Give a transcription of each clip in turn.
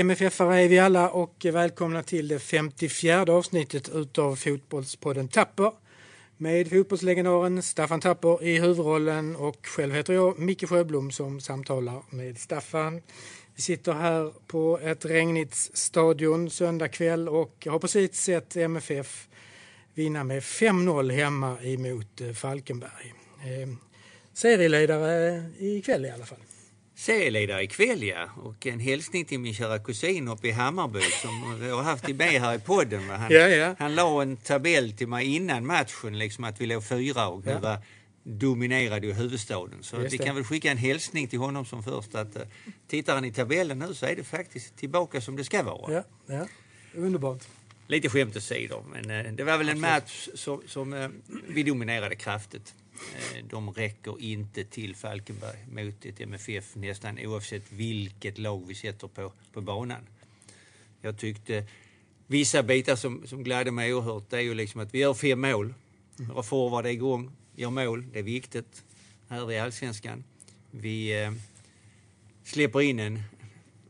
MFF-are är vi alla och välkomna till det 54 avsnittet utav Fotbollspodden Tapper med fotbollslegendaren Staffan Tapper i huvudrollen och själv heter jag Micke Sjöblom som samtalar med Staffan. Vi sitter här på ett regnigt stadion söndag kväll och har precis sett MFF vinna med 5-0 hemma emot eh, Falkenberg. Eh, serieledare ikväll i alla fall serieledare ikväll ja. Och en hälsning till min kära kusin uppe i Hammarby som jag har haft med här i podden. Han, ja, ja. han la en tabell till mig innan matchen, liksom att vi låg fyra och ja. var dominerade i huvudstaden. Så vi kan väl skicka en hälsning till honom som först att uh, tittar han i tabellen nu så är det faktiskt tillbaka som det ska vara. Ja, ja. Underbart. Lite skämt åsido, men uh, det var väl en match som, som uh, vi dominerade kraftigt. Eh, de räcker inte till Falkenberg mot ett MFF nästan oavsett vilket lag vi sätter på, på banan. Jag tyckte vissa bitar som, som gladde mig oerhört det är ju liksom att vi gör fem mål. Våra forward är igång, gör mål, det är viktigt här i Allsvenskan. Vi eh, släpper in en,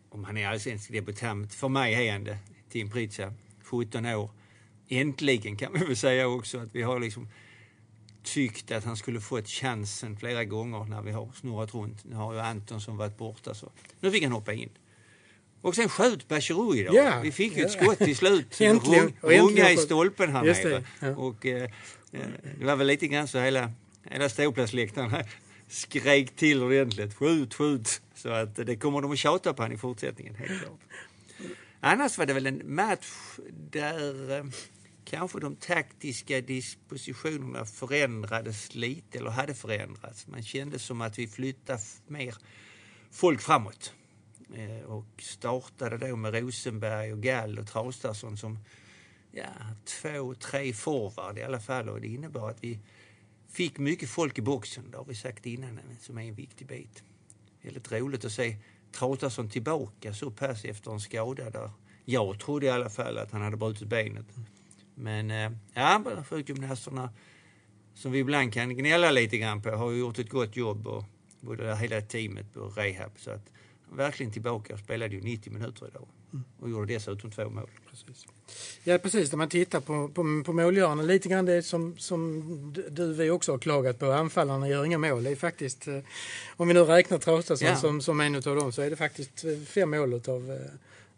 om han är allsvensk debutant, för mig är han det, Tim Pritsa, 17 år. Äntligen kan man väl säga också att vi har liksom tyckt att han skulle få ett chansen flera gånger när vi har snurrat runt. Nu har ju Antonsson varit borta så nu fick han hoppa in. Och sen sköt Bachirou idag. Yeah. Vi fick ju ett skott till slut. äntligen. Runga i stolpen här Just nere. Ja. Och, eh, eh, det var väl lite grann så hela, hela ståplatsläktaren skrek till ordentligt. Skjut, skjut. Så att det kommer de att tjata på han i fortsättningen, helt klart. Annars var det väl en match där eh, kanske de taktiska dispositionerna förändrades lite eller hade förändrats. Man kände som att vi flyttade mer folk framåt. Eh, och startade då med Rosenberg och Gall och Traustason som ja, två, tre forward i alla fall. Och det innebar att vi fick mycket folk i boxen, det har vi sagt innan, som är en viktig bit. Väldigt roligt att se Traustason tillbaka så pass efter en skada där jag trodde i alla fall att han hade brutit benet. Men eh, ja, sjukgymnasterna som vi ibland kan gnälla lite grann på har gjort ett gott jobb och både hela teamet på rehab. Så att verkligen tillbaka och spelade ju 90 minuter idag mm. och gjorde dessutom två mål. Precis. Ja precis, när man tittar på, på, på målgörarna, lite grann det som, som du vi också har klagat på, anfallarna gör inga mål. Det är faktiskt, eh, om vi nu räknar Traustason ja. som, som en av dem, så är det faktiskt eh, fem mål utav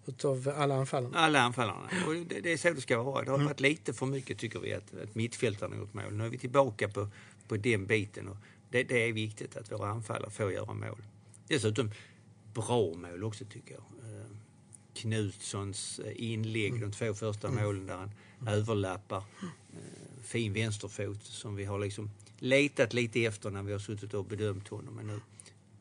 utav alla anfallarna. Alla anfallarna. Och det, det är så det ska vara. Det har mm. varit lite för mycket tycker vi att, att mittfältarna gjort mål. Nu är vi tillbaka på, på den biten och det, det är viktigt att våra anfallare får göra mål. Dessutom bra mål också tycker jag. Eh, Knutssons eh, inlägg, mm. de två första mm. målen där han mm. överlappar. Eh, fin vänsterfot som vi har liksom letat lite efter när vi har suttit och bedömt honom. Men nu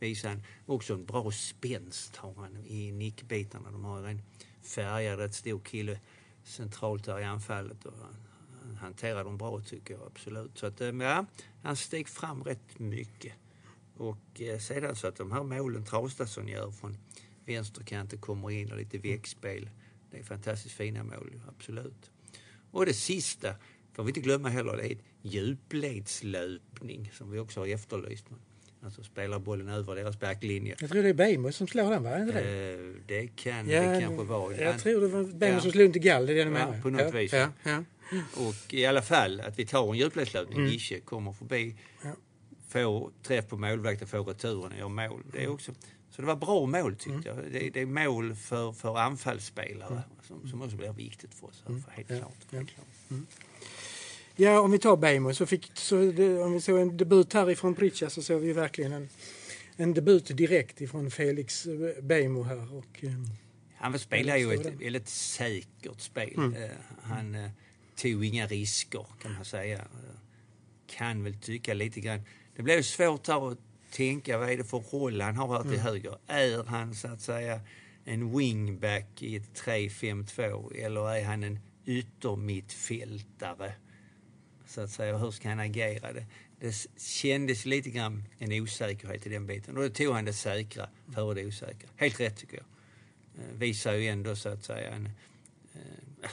visar han också en bra spänst har han i nickbitarna. De har en färgad, rätt stor kille centralt där i anfallet. Och han hanterar dem bra tycker jag absolut. Så att, eh, ja, han steg fram rätt mycket. Och eh, sedan så att de här målen Traustason gör från vänsterkanten kommer in och lite väggspel. Det är fantastiskt fina mål, absolut. Och det sista får vi inte glömma heller, det är djupledslöpning som vi också har efterlyst. Alltså spelar bollen över deras backlinje. Jag tror det är Beijmo som slår den, va? Är det? Eh, det kan ja, det kanske vara. Jag tror det var Beijmo ja. som slog till Gall, det är det du menar? Ja, på något ja, vis. Ja, ja. Och i alla fall att vi tar en djupledslöpning, mm. Gische kommer förbi, ja. får träff på målvakten, får returen och gör mål. Det är mm. också, så det var bra mål tyckte mm. jag. Det, det, är mål för, för anfallsspelare mm. som, som också blir viktigt för oss. Mm. Helt klart. Helt klart. Mm. Ja, om vi tar Beijmo så fick, så om vi såg en debut härifrån Pritcha så såg vi verkligen en, en debut direkt ifrån Felix Beijmo här. Och, eh, han spelar ju ett väldigt säkert spel. Mm. Uh, han tog inga risker kan man säga. Kan väl tycka lite grann. Det blev svårt här att tänka vad är det för roll han har här till mm. höger. Är han så att säga en wingback i ett 3-5-2 eller är han en yttermittfältare? Så att säga. Hur ska han agera? Det, det kändes lite grann en osäkerhet i den biten. Och då tog han det säkra före det osäkra. Helt rätt tycker jag. Eh, visar ju ändå så att säga en eh,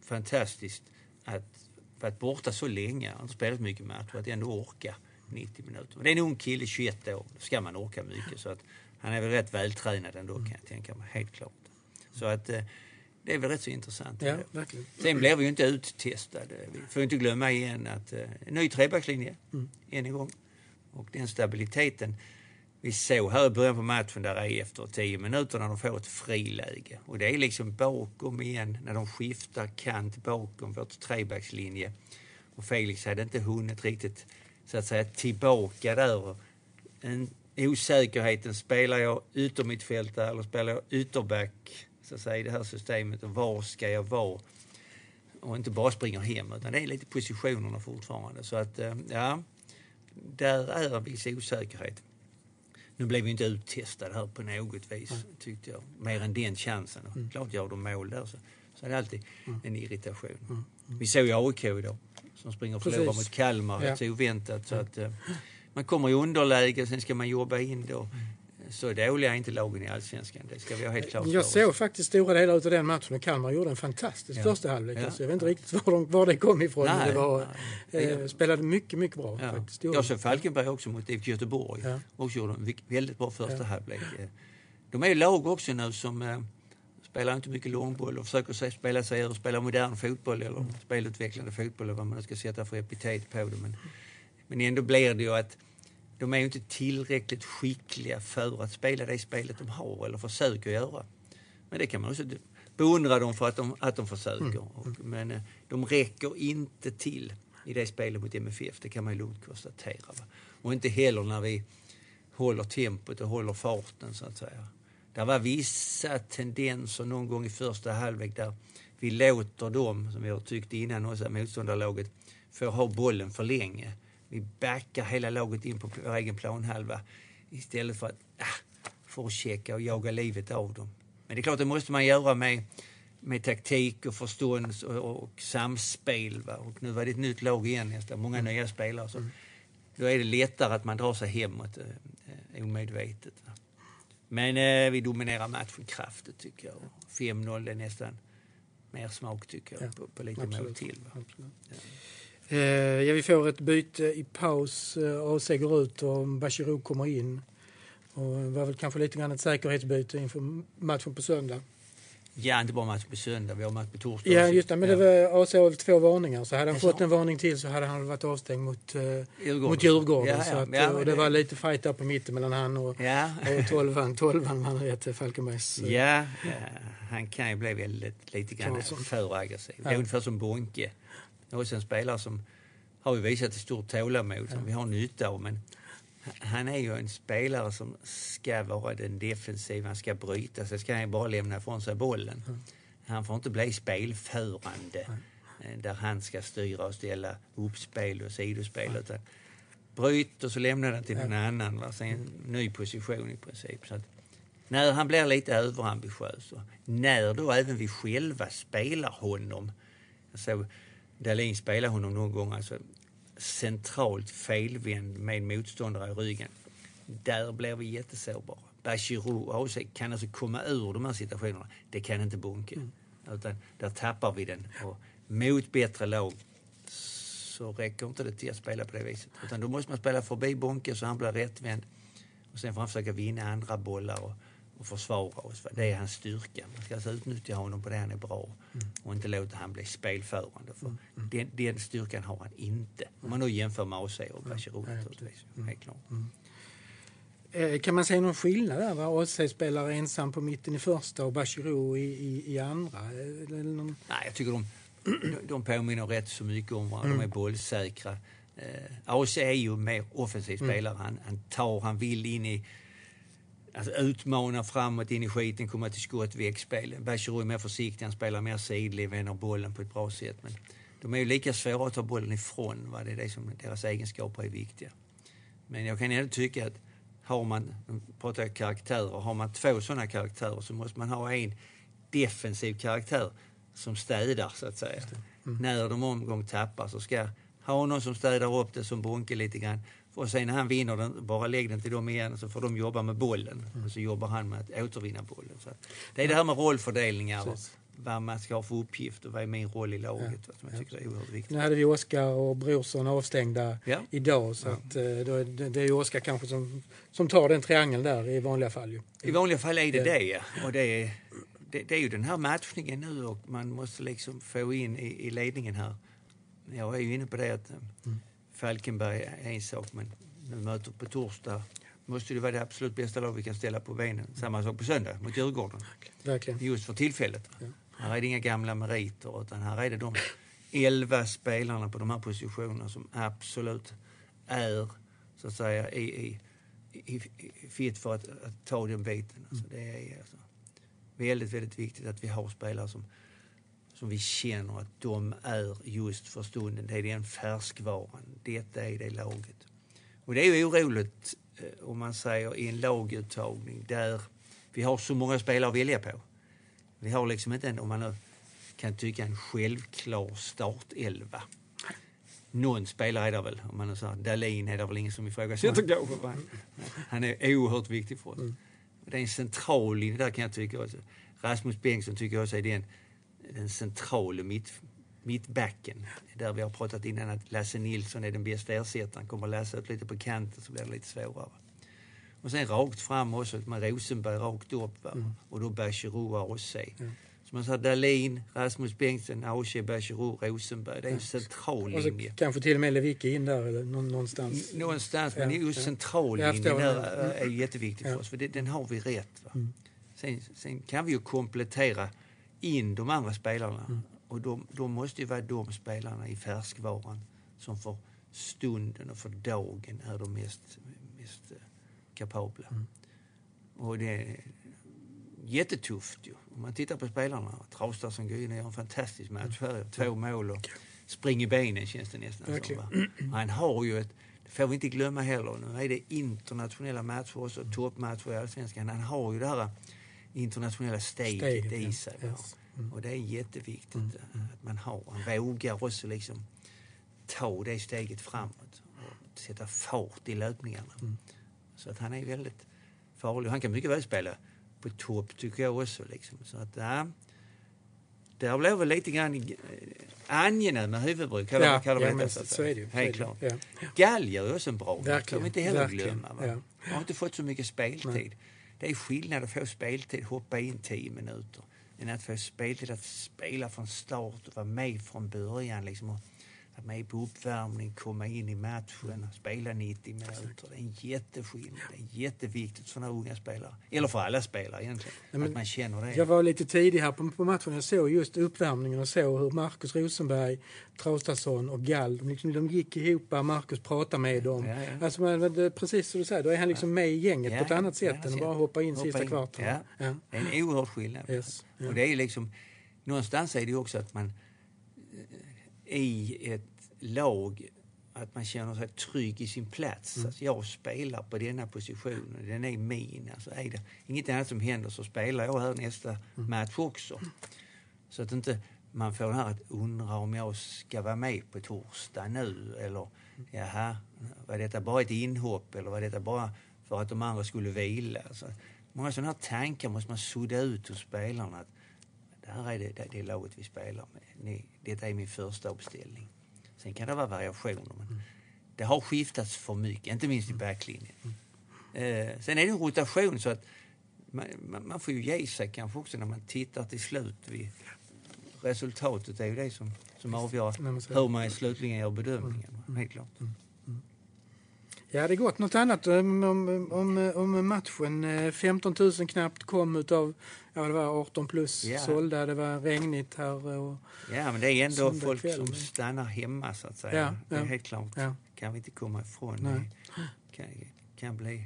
fantastiskt att varit borta så länge, har inte spelat mycket matcher, att ändå orka 90 minuter. Men det är en ung kille, 21 år, då ska man orka mycket. Så att han är väl rätt vältränad ändå kan jag tänka mig, helt klart. Så att eh, det är väl rätt så intressant. Ja, verkligen. Sen blev vi ju inte uttestade. Vi får inte glömma igen att eh, en ny trebackslinje, mm. än en gång. Och den stabiliteten vi såg här i början på matchen där är efter tio minuter när de får ett friläge. Och det är liksom bakom igen när de skiftar kant bakom vårt trebackslinje. Och Felix hade inte hunnit riktigt så att säga tillbaka där. En osäkerheten, spelar jag yttermittfältare eller spelar jag ytterback så att säga, i det här systemet och var ska jag vara? Och inte bara springa hem utan det är lite positionerna fortfarande. Så att eh, ja, där är en viss osäkerhet. Nu blev vi inte uttestade här på något vis, mm. tyckte jag. Mer än den chansen. Mm. Klart gör de mål där så, så är det alltid mm. en irritation. Mm. Mm. Vi såg ju AIK idag som springer och förlorar mot Kalmar, ja. så oväntat. Så att, uh, man kommer i underläge, sen ska man jobba in då. Så dåliga är inte lagen i Allsvenskan. Det ska vi ha helt klart Jag såg faktiskt stora delar av den matchen och Kalmar gjorde en fantastisk ja. första halvlek. Ja. Alltså, jag vet inte riktigt var, de, var det kom ifrån. Nej, det var. Eh, spelade mycket, mycket bra. Ja. Faktiskt. Jag såg Falkenberg också mot IFK Göteborg. Ja. Också gjorde en väldigt bra första ja. halvlek. Eh, de är ju lag också nu som eh, spelar inte mycket långboll och försöker spela sig ur, spela modern fotboll eller mm. spelutvecklande fotboll eller vad man ska sätta för epitet på det. Men, men ändå blir det ju att de är ju inte tillräckligt skickliga för att spela det spelet de har eller försöker göra. Men det kan man också beundra dem för att de, att de försöker. Mm. Och, men eh, de räcker inte till i det spelet mot MFF, det kan man ju lugnt konstatera. Va? Och inte heller när vi håller tempot och håller farten så att säga. Det var vissa tendenser någon gång i första halvlek där vi låter dem, som vi har tyckt innan också, motståndarlaget, få ha bollen för länge. Vi backar hela laget in på vår egen planhalva istället för att ah, förchecka och jaga livet av dem. Men det är klart, det måste man göra med, med taktik och förstånd och, och samspel. Va? Och nu var det ett nytt lag igen nästan, många mm. nya spelare. Så mm. Då är det lättare att man drar sig hemåt eh, omedvetet. Va? Men eh, vi dominerar matchen kraftigt tycker jag. 5-0 är nästan mer smak tycker jag, ja, på, på lite mål till. Ja. Eh, ja, vi får ett byte i paus. Eh, AC går ut och Bachirou kommer in. Och det var väl kanske lite grann ett säkerhetsbyte inför matchen på söndag. Ja, inte bara match på söndag, vi har match på torsdag. Ja, just det. Men det var AC har två varningar. Så hade han fått en varning till så hade han varit avstängd mot, uh, Djurgården. Mot Djurgården. Ja, ja. Att, ja, och det, det, var lite fight där på mitten mellan han och, ja. och tolvan. Tolvan, man rätt, Falkenbergs... Ja, ja, han kan ju bli väldigt, lite grann för aggressiv. Det är ungefär som Bonke. Också en spelare som har ju visat ett stort tålamod som vi har nytta av. Men han är ju en spelare som ska vara den defensiva, han ska bryta sig, ska han bara lämna ifrån sig bollen. Han får inte bli spelförande mm. där han ska styra och ställa uppspel och sidospel. Utan bryt och så lämnar den till någon annan. Va? Sen en ny position i princip. Så att, när han blir lite överambitiös och när då även vi själva spelar honom. Alltså, Dahlin spelade honom någon gång alltså, centralt felvänd med motståndare i ryggen. Där blir vi jättesårbara. Bachirou kan alltså komma ur de här situationerna. Det kan inte Bunke. Mm. Utan där tappar vi den. Och mot bättre lag så räcker inte det till att spela på det viset. Utan då måste man spela förbi Bonke så han blir rättvänd. Och sen får han försöka vinna andra bollar. Och och försvara oss. Det är hans styrka. Man ska alltså utnyttja honom på det han är bra mm. och inte låta han bli spelförande. För mm. mm. den, den, styrkan har han inte. Om man då jämför med AC och Bachirou mm. naturligtvis. Mm. Helt klart. Mm. Eh, kan man säga någon skillnad där? AC spelar ensam på mitten i första och Bachirou i, i, i andra? Någon... Nej, jag tycker de, de påminner rätt så mycket om varandra. De är bollsäkra. Eh, AC är ju mer offensiv spelare. Han, han tar, han vill in i alltså, utmana framåt in i skiten, komma till skott, väggspel. Bachirou är mer försiktig, han spelar mer sidled, vänder bollen på ett bra sätt. Men de är ju lika svåra att ta bollen ifrån. Va? Det är det som deras egenskaper är viktiga. Men jag kan ändå tycka att har man, pratar jag karaktärer, har man två sådana karaktärer så måste man ha en defensiv karaktär som städar så att säga. Mm. När de omgång tappar så ska ha någon som städar upp det som Bonke lite grann och sen när han vinner den, bara lägg den till dem igen så får de jobba med bollen. Mm. Och så jobbar han med att återvinna bollen. Så det är det här med rollfördelningar. vad man ska ha för uppgift och vad är min roll i laget. Ja. Som jag tycker är oerhört viktigt. Nu hade vi Oskar och Brorsson avstängda ja. idag så att, eh, då det, det är Oskar kanske som, som tar den triangeln där i vanliga fall. Ju. I vanliga fall är det det, ja. och det är, det, det, är ju den här matchningen nu och man måste liksom få in i, i ledningen här. Jag är ju inne på det att eh, mm. Falkenberg är en sak men nu möter på torsdag måste det vara det absolut bästa lag vi kan ställa på benen. Samma sak på söndag mot Djurgården. Verkligen. Just för tillfället. Ja. Här är det inga gamla meriter utan här är det de elva spelarna på de här positionerna som absolut är så att säga i, i, i, i fit för att, att, ta den biten. Alltså det är alltså väldigt, väldigt viktigt att vi har spelare som, som vi känner att de är just för stunden. Det är den färskvaran. Detta är det laget. Och det är ju oroligt eh, om man säger i en laguttagning där vi har så många spelare att välja på. Vi har liksom inte en, om man nu kan tycka, en självklar startelva. Någon spelare är det väl, om man nu säger Dahlin är det väl ingen som ifrågasätter. Han är oerhört viktig för oss. Mm. Det är en central linje där kan jag tycka också. Rasmus Bengtsson tycker jag också är den, den centrala mitt, mittbacken. Där vi har pratat innan att Lasse Nilsson är den bästa ersättaren. Kommer läsa ut lite på kanten så blir det lite svårare. Och sen rakt fram också med Rosenberg rakt upp? Mm. och då Bachirou och AC. Mm. Så man sa Dahlin, Rasmus Bengtsson, AC, Bachirou, Rosenberg. Det är en central linje. kanske till och med Lewicki in där eller någonstans. Någonstans, ja. men just ja. centrallinjen där är mm. jätteviktig för oss. För det, den har vi rätt. Mm. Sen, sen, kan vi ju komplettera in de andra spelarna. Mm. Och de, de måste ju vara de spelarna i färskvaran som för stunden och för dagen är de mest, mest eh, kapabla. Mm. Och det är jättetufft ju. Om man tittar på spelarna. Traustason går in och gör en fantastisk match här. Mm. Två mål och springer benen känns det nästan Verkligen. som. Han har ju ett, det får vi inte glömma heller, nu är det internationella matcher också, toppmatcher i Allsvenskan. Han har ju det här internationella steget i sig. Yes. Mm. Och det är jätteviktigt mm. att man har. Han vågar också liksom ta det steget framåt och sätta fart i löpningarna. Mm. Så att han är väldigt farlig. Han kan mycket väl spela på topp tycker jag också. Liksom. Så att, ja, där blev väl lite grann eh, angenäma huvudbry, kallar, ja, kallar ja, det så, så är det ju. Helt klart. Ja. Gall gör också en bra match, kan vi inte heller Verkligen. glömma. Va? Ja. har inte fått så mycket speltid. Nej. Det är skillnad att få speltid, hoppa in tio minuter, än att få speltid att spela från start och vara med från början. Liksom, och vara med på uppvärmning, komma in i matchen, spela 90 minuter. Det är en jätteskillnad. Det är jätteviktigt för sådana unga spelare. Eller för alla spelare egentligen. Ja, att man känner det. Jag var lite tidig här på, på matchen. Jag såg just uppvärmningen och såg hur Markus Rosenberg, Traustason och Gall, de, liksom, de gick ihop. Markus pratade med dem. Ja, ja. Alltså, men, det, precis som du säger, då är han liksom med i gänget på ett annat sätt än att bara hoppa in hoppa sista in. kvarten. Ja. Det är en oerhörd skillnad. Yes. Och det är liksom, någonstans är det också att man i ett lag att man känner sig trygg i sin plats. Mm. Alltså jag spelar på denna position och den är min. Alltså är det inget annat som händer så spelar jag här nästa mm. match också. Så att inte man får det här att undra om jag ska vara med på torsdag nu eller jaha, var detta bara ett inhopp eller var detta bara för att de andra skulle vila? Alltså, många sådana här tankar måste man sudda ut hos spelarna. Att det här är det, det, laget vi spelar med. Ni, detta är min första uppställning. Sen kan det vara variationer. Men mm. Det har skiftats för mycket, inte minst i mm. backlinjen. Mm. Eh, sen är det en rotation så att man, man, man, får ju ge sig kanske också när man tittar till slut. Vid, resultatet är ju det som, som avgör hur man slutligen gör bedömningen. Mm. Helt klart. Ja, det är gått något annat om, om, om, matchen. 15 000 knappt kom utav, ja det var 18 plus ja. sålda, det var regnigt här. Och ja, men det är ändå folk kväll. som stannar hemma så att säga. Ja, det är helt klart. Ja. kan vi inte komma ifrån. Nej. Det kan, kan bli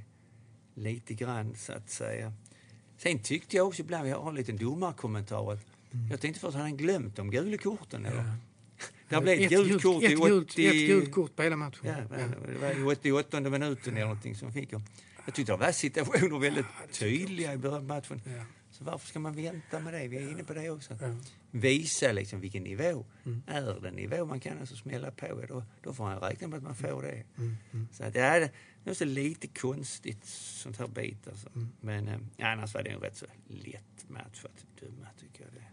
lite grann så att säga. Sen tyckte jag också ibland, jag har en liten domarkommentar, att mm. jag tänkte först, hade han glömt de gula korten eller? Det blev ett, gult kort ett, i 80... Ett gult kort på hela matchen. Ja, det var i 88 minuten eller någonting som fick. Jag tyckte det var situationer väldigt tydliga i början av matchen. Ja. Så varför ska man vänta med det? Vi är inne på det också. Ja. Visa liksom vilken nivå. Mm. Är det nivå man kan alltså smälla på, då, då får man räkna med att man får det. Mm. Mm. Så att, ja, det är lite konstigt sånt här bit alltså. Men eh, annars var det en rätt så lätt match för att döma tycker jag. Det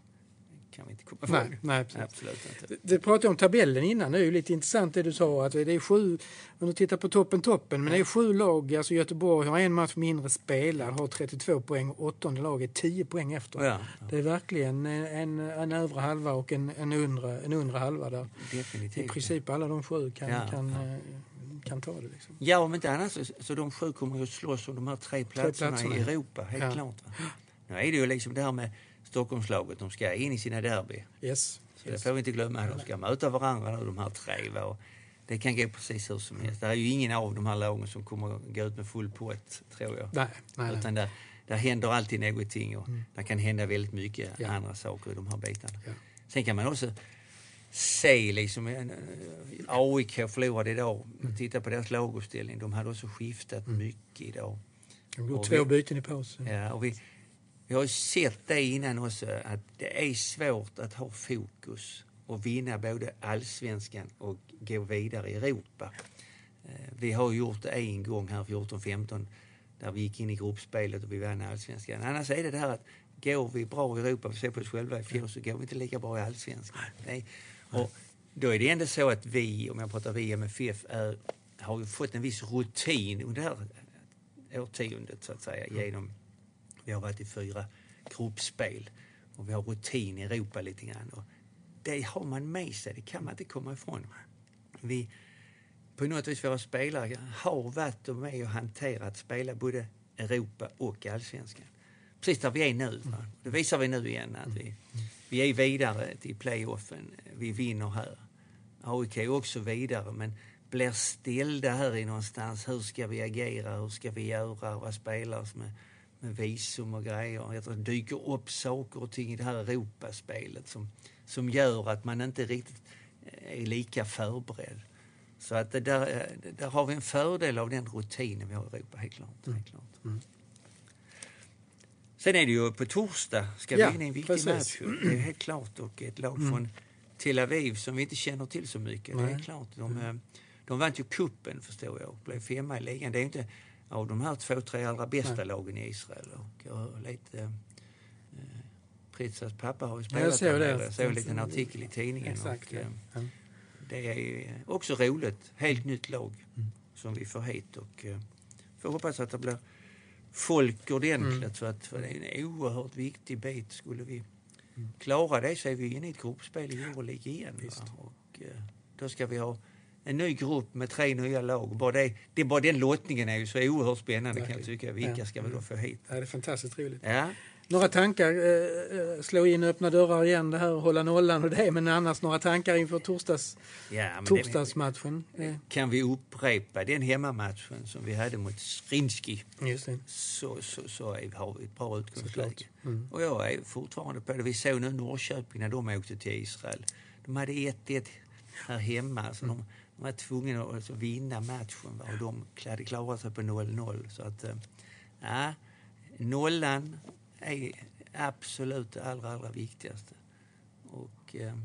kan vi inte komma. Nej, nej, absolut. absolut inte. Du pratade om tabellen innan, det är ju lite intressant det du sa att det är sju, om du tittar på toppen toppen, men det är sju lag, alltså Göteborg har en match mindre spelad, har 32 poäng, åttonde laget 10 poäng efter. Ja, ja. Det är verkligen en, en övre halva och en, en, undre, en undre halva där. Definitivt. I princip alla de sju kan, ja, kan, eh, kan ta det. Liksom. Ja, om inte annat så, så de sju kommer ju slåss om de här tre platserna, tre platserna i Europa, helt klart. Va? Nu är det ju liksom det här med Stockholmslaget, de ska in i sina derby. Yes. Så yes. det får vi inte glömma. De ska möta varandra nu, de här tre. Va? Det kan gå precis hur som helst. Det är ju ingen av de här lagen som kommer gå ut med full pott, tror jag. Nej, nej, Utan där, där händer alltid någonting och mm. det kan hända väldigt mycket ja. andra saker i de här bitarna. Ja. Sen kan man också se liksom, AIK förlorade idag. Mm. Titta på deras laguppställning. De hade också skiftat mm. mycket idag. De gjorde två byten i pausen. Ja, och vi, vi har sett det innan också, att det är svårt att ha fokus och vinna både allsvenskan och gå vidare i Europa. Eh, vi har gjort det en gång här 14-15 där vi gick in i gruppspelet och vi vann allsvenskan. Annars är det det här att går vi bra i Europa, vi ser på oss själva i fjol, så går vi inte lika bra i allsvenskan. Nej. Och då är det ändå så att vi, om jag pratar vi MFF, är, har fått en viss rutin under det här årtiondet så att säga genom vi har varit i fyra gruppspel och vi har rutin i Europa lite grann. Och det har man med sig, det kan man inte komma ifrån. Vi, på något vis, våra spelare har varit och med och hanterat spela både Europa och allsvenskan. Precis där vi är nu. Va? Det visar vi nu igen att vi, vi är vidare till playoffen. Vi vinner här. AIK är också vidare men blir ställda här i någonstans. Hur ska vi agera? Hur ska vi göra? Vad spelare som är med visum och grejer. Det dyker upp saker och ting i det här Europaspelet som, som gör att man inte riktigt eh, är lika förberedd. Så att det där, eh, där har vi en fördel av den rutinen vi har i Europa, helt klart. Mm. Helt klart. Mm. Sen är det ju på torsdag ska vi in i en viktig precis. match. Det är helt klart. Och ett lag mm. från Tel Aviv som vi inte känner till så mycket. Det är klart. De, mm. eh, de vann ju kuppen förstår jag och blev femma i ligan. Det är inte av de här två, tre allra bästa Nej. lagen i Israel. Och jag lite, eh, Pritzas pappa har ju spelat jag där Jag såg en liten artikel i tidningen. Exakt, och, eh, ja. Det är också roligt. Helt nytt lag mm. som vi får hit. Och eh, får hoppas att det blir folk ordentligt. Mm. Så att, för det är en oerhört viktig bit. Skulle vi mm. klara det så är vi inne i ett gruppspel i Euroleague igen. Och, eh, då ska vi ha en ny grupp med tre nya lag. Bara det, det, bara den lottningen är ju så oerhört spännande kan jag tycka. Vilka ja. ska vi då få hit? Ja, det är fantastiskt roligt. Ja. Några tankar, eh, eh, slå in öppna dörrar igen, det här hålla nollan och det, men annars några tankar inför torsdags, ja, torsdagsmatchen? Det, kan vi upprepa den hemmamatchen som vi hade mot Srinski så, så, så är, har vi ett bra utgångsläge. Mm. Och jag är fortfarande på det. Vi såg nu Norrköping när de åkte till Israel. De hade 1-1 här hemma. Så mm. de, de var tvungna att alltså vinna matchen va? och de hade klarat sig på 0-0. Så att, eh, ja, nollan är absolut det allra, allra viktigaste. Och eh,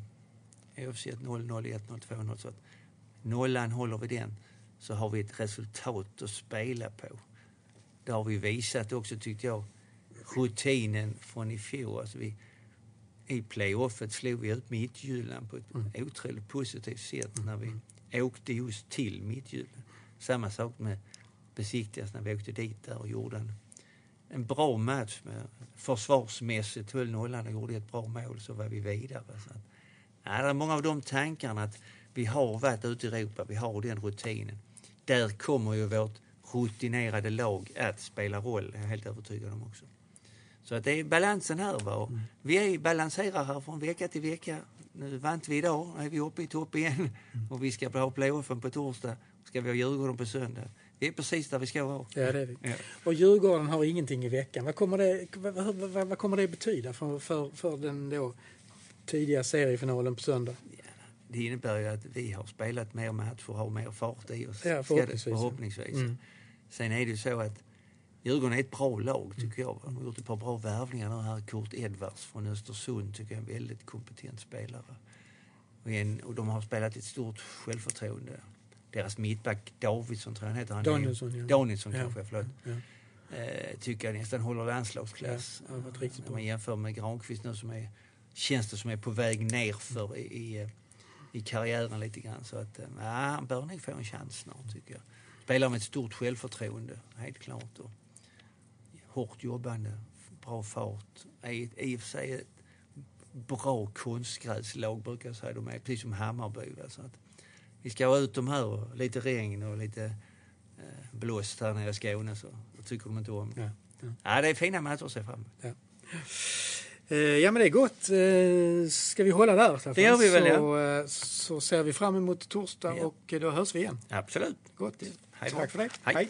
oavsett 0-0, 1-0, 2-0 så att nollan håller vi den så har vi ett resultat att spela på. Det har vi visat också tyckte jag, rutinen från i fjol. Alltså vi, I playoffet slog vi ut Midtjylland på ett mm. otroligt positivt sätt när vi åkte just till Midtjylland. Samma sak med Besiktigas när vi åkte dit där och gjorde en, en bra match. Med, försvarsmässigt höll nollan och gjorde ett bra mål så var vi vidare. Så att, ja, det är många av de tankarna att vi har varit ute i Europa, vi har den rutinen. Där kommer ju vårt rutinerade lag att spela roll, jag är helt övertygad om också. Så att det är balansen här. Va? Mm. Vi är, balanserar här från vecka till vecka nu vann vi idag, nu är vi uppe i topp igen mm. och vi ska ha playoffen på torsdag. Ska vi ha Djurgården på söndag. Det är precis där vi ska vara. Ja, det är vi. Ja. Och Djurgården har ingenting i veckan. Vad kommer det, vad, vad, vad kommer det betyda för, för, för den då tidiga seriefinalen på söndag? Ja, det innebär ju att vi har spelat mer matcher och har mer fart i oss. Ja, förhoppningsvis. förhoppningsvis. Mm. Sen är det ju så att Djurgården är ett bra lag tycker jag. De har gjort ett par bra värvningar nu här. Kurt Edwards från Östersund tycker jag är en väldigt kompetent spelare. Och, en, och de har spelat ett stort självförtroende. Deras mittback Davidsson tror jag han heter. Han Danielsson, ja. Danielsson kanske, ja. förlåt. Ja. Eh, tycker jag nästan håller landslagsklass. Ja, Om man jämför med Granqvist nu som är känns det som är på väg nerför i, i, i karriären lite grann. Så att, ja, han bör nog få en chans snart tycker jag. Spelar med ett stort självförtroende, helt klart. Och hårt jobbande, bra fart. I, I och för sig ett bra konstgräslag brukar jag säga. De är precis som Hammarby. Så att vi ska ha ut dem här och lite regn och lite eh, blåst här nere i Skåne så det tycker de inte om. Ja, ja. ja det är fina matcher att se fram emot. Ja. Eh, ja men det är gott. Eh, ska vi hålla där? Staffan? Det gör vi väl så, ja. Eh, så ser vi fram emot torsdag och då hörs vi igen. Absolut. Gott. Hej Tack för det. Hej. Hej.